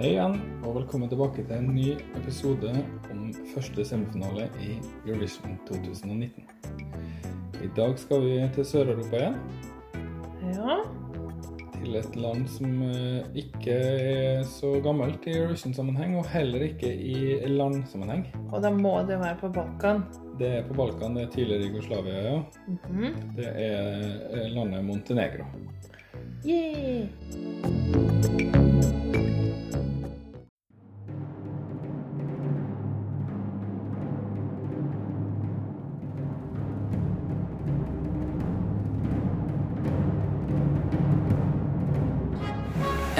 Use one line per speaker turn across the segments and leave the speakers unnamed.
Hei igjen, og velkommen tilbake til en ny episode om første semifinale i Eurovision 2019. I dag skal vi til Sør-Europa igjen,
Ja.
til et land som eh, ikke er så gammelt i Eurovision-sammenheng, og heller ikke i landsammenheng.
Og da må det være på Balkan.
Det er på Balkan, det er tidligere Jugoslavia, ja.
Mhm.
Det er eh, landet Montenegro.
Yay.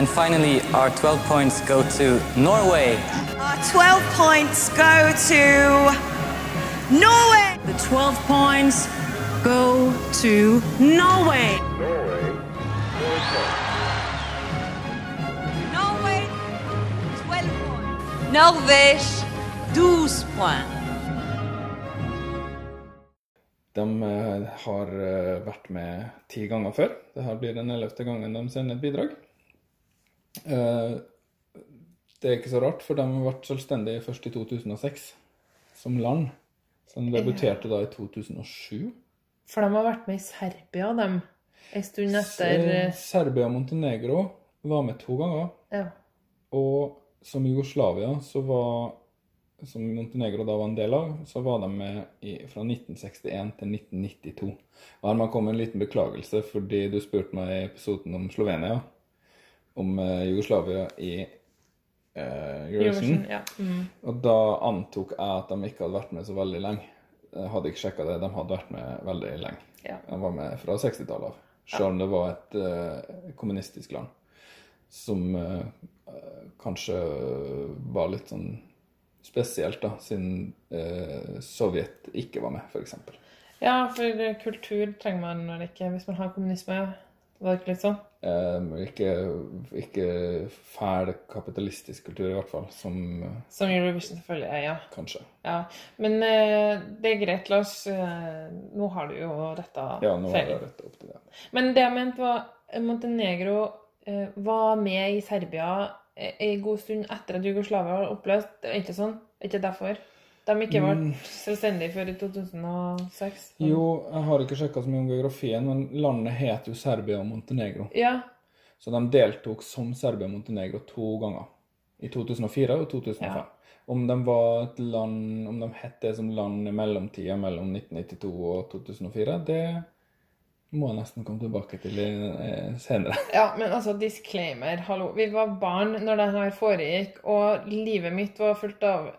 And finally, our 12 points go to Norway.
Our 12 points go to Norway.
The 12 points go to Norway.
Norway, 12 points. Norvège, 12 points.
De eh, har eh, vært med ti ganger før. Dette blir den ellevte gangen de sender et bidrag. Eh, Det er ikke så rart, for de har vært selvstendige først i 2006 som land. Så de debuterte da i 2007.
For de har vært med i Serbia, dem. En stund etter
Eh, Serbia og Montenegro var med to ganger.
Ja.
Og som Jugoslavia, så var, som Montenegro da var en del av, så var de med i, fra 1961 til 1992. Og her må jeg komme en liten beklagelse, fordi du spurte meg i episoden om Slovenia, om eh, Jugoslavia i eh, Eurovision.
Ja. Mm.
Og da antok jeg at de ikke hadde vært med så veldig lenge. Jeg hadde ikke sjekka det, de hadde vært med veldig lenge.
Ja.
De var med fra 60-tallet av, selv om det var et eh, kommunistisk land. Som eh, kanskje var litt sånn spesielt, da, siden eh, Sovjet ikke var med, f.eks.
ja, for kultur trenger man ikke hvis man har kommunisme. Det litt sånn?
Eh, ikke, ikke fæl kapitalistisk kultur, i hvert fall, som
Som Eurovision selvfølgelig er, ja.
kanskje.
ja. Men eh, det er greit, Lars. Eh, nå har du jo retta
Ja, nå har jeg retta opp til det.
Men det jeg mente var eh, Montenegro eh, var med i Serbia en god stund etter at Jugoslavia var oppløst. Det er ikke sånn? Er ikke derfor? De ikke ble selvstendige før i 2006?
Jo, jeg har ikke sjekka så mye om geografien, men landet het jo Serbia og Montenegro.
Ja.
Så de deltok som Serbia og Montenegro to ganger. I 2004 og 2005.
Ja.
Om de var et land Om de het det som land i mellomtida mellom 1992 og 2004, det må jeg nesten komme tilbake til eh, senere.
ja, men altså, disclaimer, hallo. Vi var barn når det her foregikk, og livet mitt var fullt av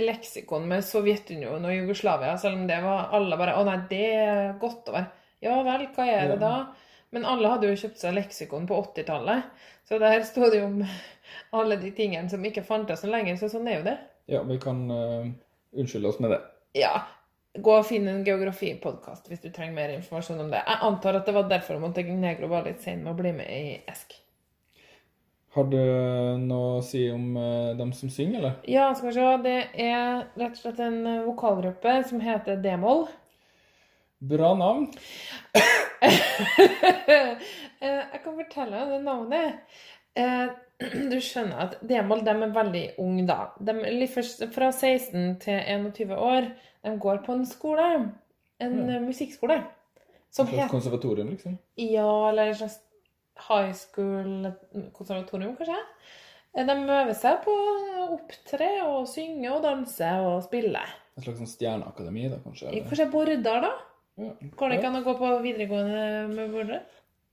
leksikon med Sovjetunionen og Jugoslavia, selv om det var alle bare Å nei, det er godt være Ja vel, hva er det da? Men alle hadde jo kjøpt seg leksikon på 80-tallet, så der sto det jo om alle de tingene som ikke fantes lenger, så sånn er jo det.
Ja, vi kan uh, unnskylde oss med det.
Ja. Gå og finn en geografipodkast hvis du trenger mer informasjon om det. Jeg antar at det var derfor Montenegro var litt sein med å bli med i ESK.
Har du noe å si om eh, dem som synger, eller?
Ja, skal vi se. Det er rett og slett en eh, vokalgruppe som heter D-moll.
Bra navn.
Eh, Jeg kan fortelle deg det navnet. Du skjønner at D-moll de er veldig unge da. De er fra 16 til 21 år. De går på en skole. En
Ja.
eh, musikkskole. Som
Et
heter
konservatorium, liksom.
Ja, eller en slags high school-konservatorium, kanskje. Eh, De øver seg på å opptre og synge og danse og spille.
Et slags sånn stjerneakademi, da, kanskje? eller?
Kanskje Bordar, da?
Ja.
Går det ikke an å gå på videregående med Bordar?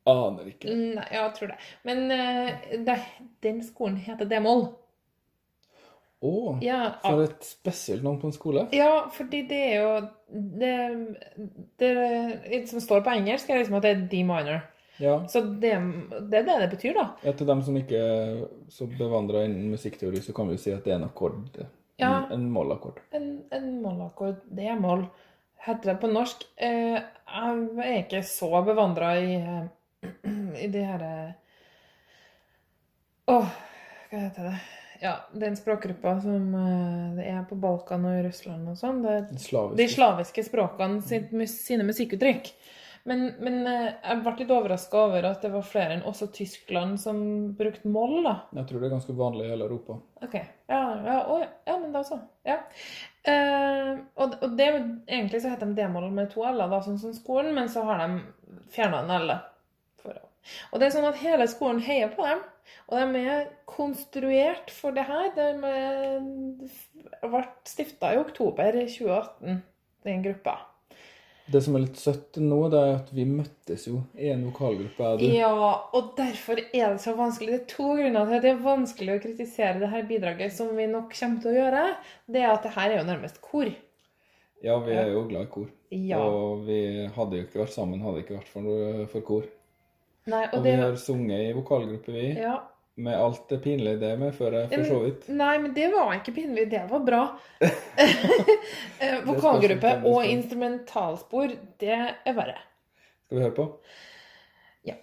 Aner ikke.
Nei, ja, jeg tror det. Men eh, det, den skolen heter D-moll.
Å,
Ja,
for et spesielt navn på en skole.
ja, fordi det er jo det, det, det som står på engelsk, er liksom at det er D minor.
Ja.
Så det, det er det det betyr, da.
ja, Til dem som ikke er så bevandra innen musikkteori, så kan vi jo si at det er en akkord.
Ja.
En, en mollakkord.
En, en mollakkord, D-moll, heter det på norsk. Eh, jeg er ikke så bevandra i, eh, i de her Åh, hva heter det? Ja, den språkgruppa som eh, det er på Balkan og i Russland og sånn. Det er de slaviske språkene sitt, sine musikkuttrykk. Men, men eh, jeg ble litt overraska over at det var flere enn også Tyskland som brukte moll, da.
Jeg tror det er ganske vanlig i hele Europa.
Ok. Ja, ja, å, ja men da så. Ja. Eh, og, og det, egentlig så heter de D-moll med to L-er, sånn som skolen, men så har de fjerna en L. Og det er sånn at hele skolen heier på dem. Og de er konstruert for det her. De ble stifta i oktober 2018, den gruppa.
Det som er litt søtt nå, det er at vi møttes jo i en vokalgruppe, er du.
Ja, og derfor er det så vanskelig. Det er to grunner til at det er vanskelig å kritisere det her bidraget, som vi nok kommer til å gjøre. Det er at det her er jo nærmest kor.
Ja, vi er jo glad i kor.
Ja.
Og vi hadde jo ikke vært sammen hadde det ikke vært for, for kor.
Nei, og
Og
det
vi har sunget i vokalgruppe, vi.
Ja.
Med alt det pinlige det medfører, for så vidt.
Nei, men det var ikke pinlig. Det var bra. Eh, Vokalgruppe og instrumentalspor, det er verre.
Skal vi høre på?
Ja.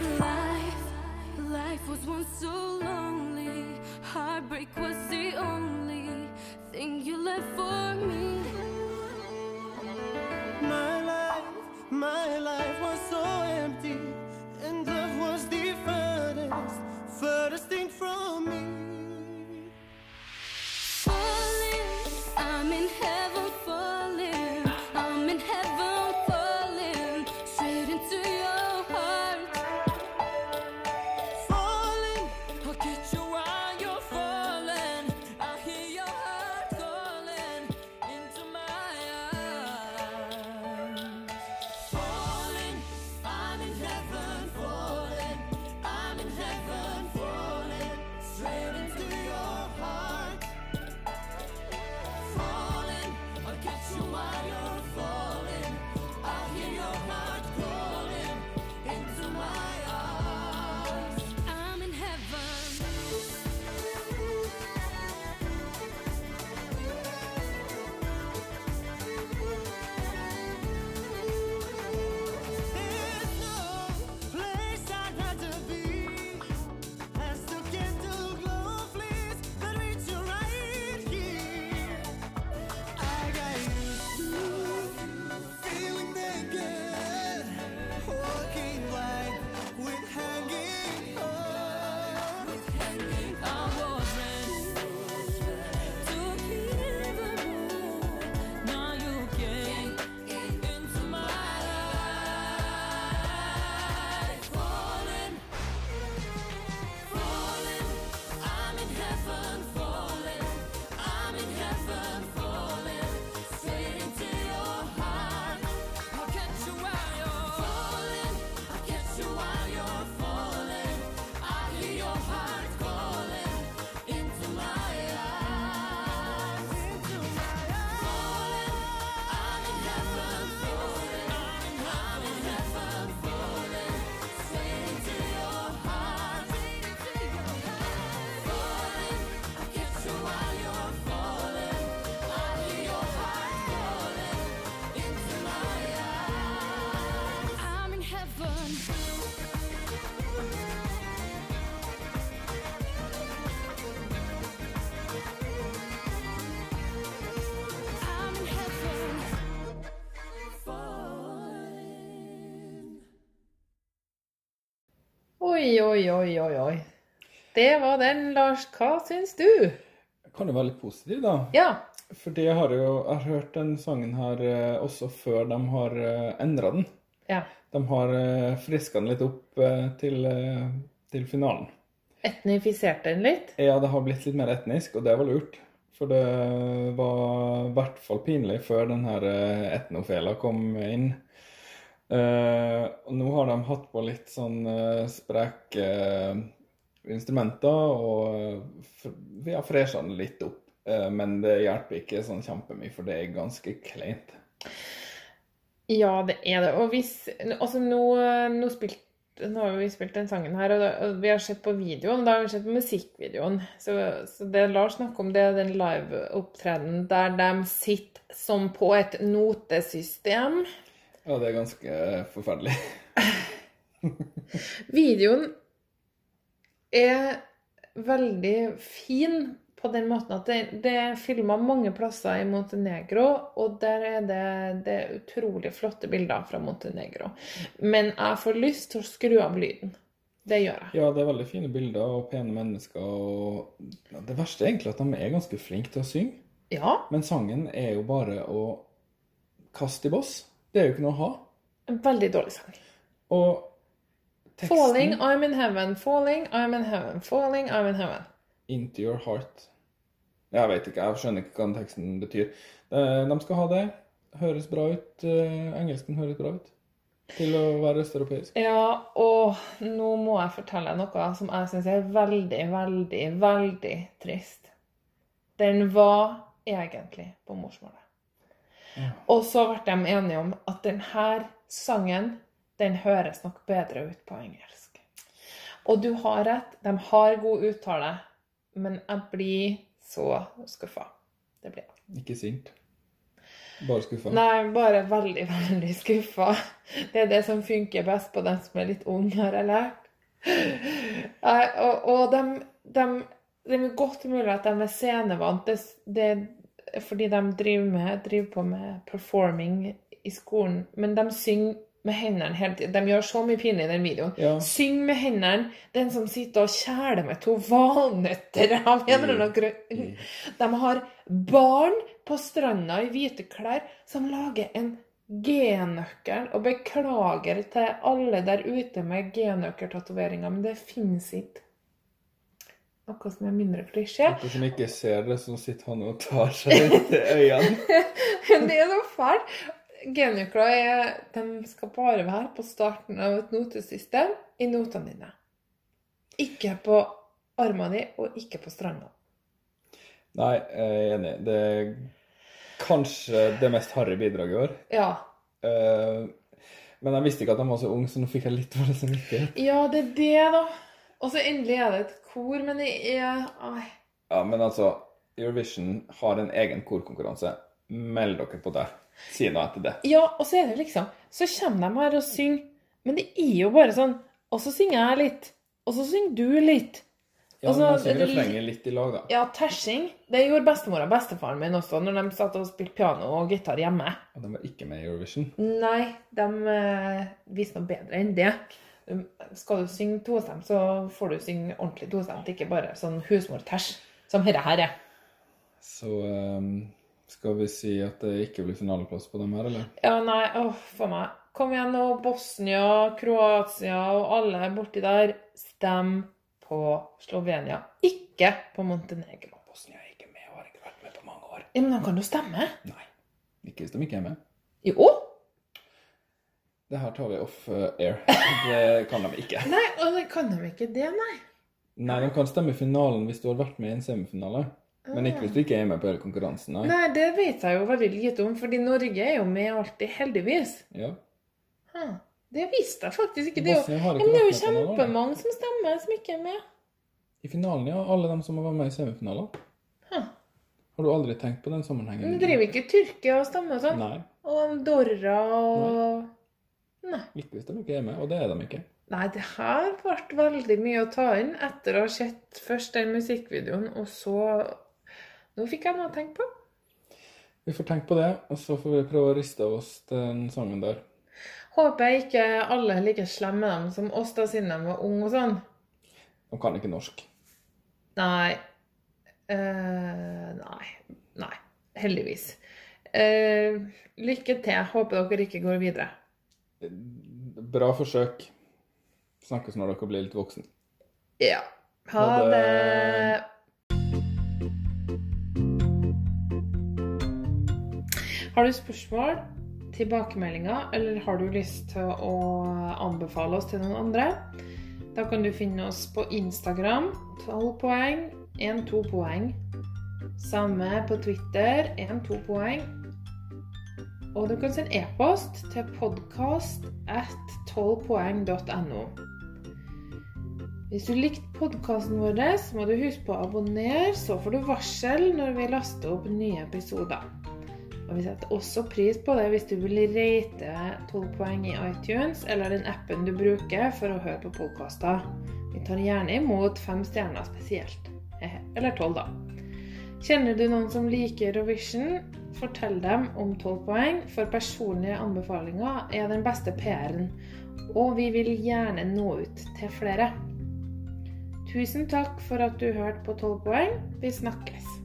Life, life was once so lonely. Heartbreak was the only thing you left for me.
My life, my life was so empty, and love was the furthest, furthest thing from me.
Oi, oi, oi, oi, oi. Det var den, Lars. Hva syns du?
Kan jo være litt positiv, da.
Ja.
Fordi jeg har jo jeg har hørt den sangen her eh, også før de har uh, endra den.
ja.
De har uh, friska den litt opp eh, til, eh, til finalen.
Etnifisert den litt?
Ja, det har blitt litt mer etnisk, og det var lurt. For det var i hvert fall pinlig før den her eh, etnofela kom inn. Eh, og nå har de hatt på litt sånn uh, spreke uh, instrumenter, og uh, vi har fresha den litt opp. Eh, men det hjelper ikke sånn kjempemye, for det er ganske kleint.
Ja, det er det. Og hvis Altså, nå, nå, spilt, nå har vi spilt den sangen her, og, og vi har sett på videoen. Da har vi sett på musikkvideoen. Så, så det Lars snakker om, det er den live-opptredenen der de sitter som på et notesystem.
Ja, det er ganske forferdelig.
Videoen er veldig fin på den måten at det, det er filma mange plasser i Montenegro, og der er det, det er utrolig flotte bilder fra Montenegro. Men jeg får lyst til å skru av lyden. Det gjør jeg.
Ja, det er veldig fine bilder og pene mennesker. og ja, Det verste er egentlig at de er ganske flinke til å synge.
Ja,
Men sangen er jo bare å kaste i boss. Det er jo ikke noe å ha.
en veldig dårlig sang.
Og teksten
Falling, I'm in heaven. Falling, I'm in heaven. Falling, I'm in heaven.
Into your heart. Jeg vet ikke, jeg skjønner ikke hva den teksten betyr. Eh, De skal ha det. Høres bra ut. Eh, Engelsken høres bra ut. Til å være østeuropeisk.
Ja, og nå må jeg fortelle noe som jeg syns er veldig, veldig, veldig trist. Den var egentlig på morsmålet. Og så ble de enige om at denne sangen, den høres nok bedre ut på engelsk. Og du har rett, de har god uttale, men jeg blir så skuffa. Det blir jeg.
Ikke sint. Bare skuffa.
Nei, bare veldig, veldig skuffa. Det er det som funker best på dem som er litt unge, har jeg lært. Og og de, de, det er godt mulig at de er scenevant. Det, det fordi de driver, med, driver på med performing i skolen, men de synger med hendene hele tiden. De gjør så mye pinlig i den videoen.
Ja.
Syng med hendene. Den som sitter og kjæler med to valnøtter av en eller annen grunn. De har barn på stranda i hvite klær som lager en G-nøkkel. Og beklager til alle der ute med G-nøkkeltatoveringer, men det fins ikke noe som er mindre klisjé.
Dere som ikke ser det, så sitter han og tar seg i øynene.
Det er så fælt. Er, de skal bare være på starten av et notesystem i notene dine. Ikke på armene dine, og ikke på stranda.
Nei, jeg er enig. Det er kanskje det mest harry bidraget i år.
Ja.
Eh, men jeg visste ikke at de var så unge, så nå fikk jeg litt dårlig samvittighet.
ja, det er det, da. Og så endelig er det et kor, men det er Ai.
Ja, men altså, Eurovision har en egen korkonkurranse. Meld dere på det. Si noe etter det.
Ja, og så er det liksom Så kommer de her og synger, men det er jo bare sånn Og så synger jeg litt, og så synger du litt.
Ja,
Altså,
men synger
det-
refrenget litt i lag, da.
Ja, tersing. Det gjorde bestemor og bestefaren min også når de satt og spilte piano og gitar hjemme.
Og de var ikke med i Eurovision.
Nei, de eh, visste noe bedre enn det. Um, Skal du synge tostemt, så får du synge ordentlig tostemt, ikke bare sånn husmortæsj som dette her er.
Så um, skal vi si at det ikke blir finaleplass på dem her, eller?
Ja, nei, åh, for meg. Kom igjen nå, Bosnia, Kroatia og alle borti der. Stem på Slovenia, ikke på Montenegro.
Bosnia er ikke med og har ikke vært med på mange år.
Ja, men da kan du stemme.
Nei. Ikke hvis de ikke er med.
Jo.
Det her tar vi off eh, air. Det kan de ikke.
Nei, og det kan de ikke det, nei.
Nei, de kan stemme i finalen hvis du har vært med i en semifinale. Men ikke hvis du ikke er med på hele konkurransen. Nei.
Nei, det vet jeg jo veldig lite om, fordi Norge er jo med alltid, heldigvis.
Ja.
Ha, Det visste jeg faktisk ikke. Det er jo, jo kjempemange som stemmer, som ikke er med.
I finalen, ja. Alle de som har vært med i semifinalen.
Ha.
Har du aldri tenkt på den sammenhengen?
Men driver ikke Tyrkia og stemmer og sånn?
Nei.
Og Andorra og Nei.
Ikke hvis de ikke med, og det er de ikke.
Nei, det her ble veldig mye å ta inn etter å ha sett først den musikkvideoen, og så Nå fikk jeg noe å tenke på.
Vi får tenke på det, og så får vi prøve å riste av oss den sangen der.
Håper jeg ikke alle er like slemme dem som oss da siden de var unge og sånn.
De kan ikke norsk.
Nei. Uh, nei. Nei. Heldigvis. Uh, lykke til. Håper dere ikke går videre.
Bra forsøk. Snakkes når dere blir litt voksen.
Ja. Ha
Ha det.
det. Har du spørsmål, tilbakemeldinger, eller har du lyst til å anbefale oss til noen andre? Da kan du finne oss på Instagram, 12 poeng, 1-2 poeng. Samme på Twitter, 1-2 poeng. Og du kan sende e-post til podkast at 12poeng.no. Hvis du likte podkasten vår, så må du huske på å abonnere, så får du varsel når vi laster opp nye episoder. Og Vi setter også pris på det hvis du vil rate 12 poeng i iTunes eller den appen du bruker for å høre på podkaster. Vi tar gjerne imot fem stjerner spesielt. Eller tolv, da. Kjenner du noen som liker Eurovision? Fortell dem om 12 poeng, for personlige anbefalinger er den beste PR-en. Og vi vil gjerne nå ut til flere. Tusen takk for at du hørte på 12 poeng. Vi snakkes.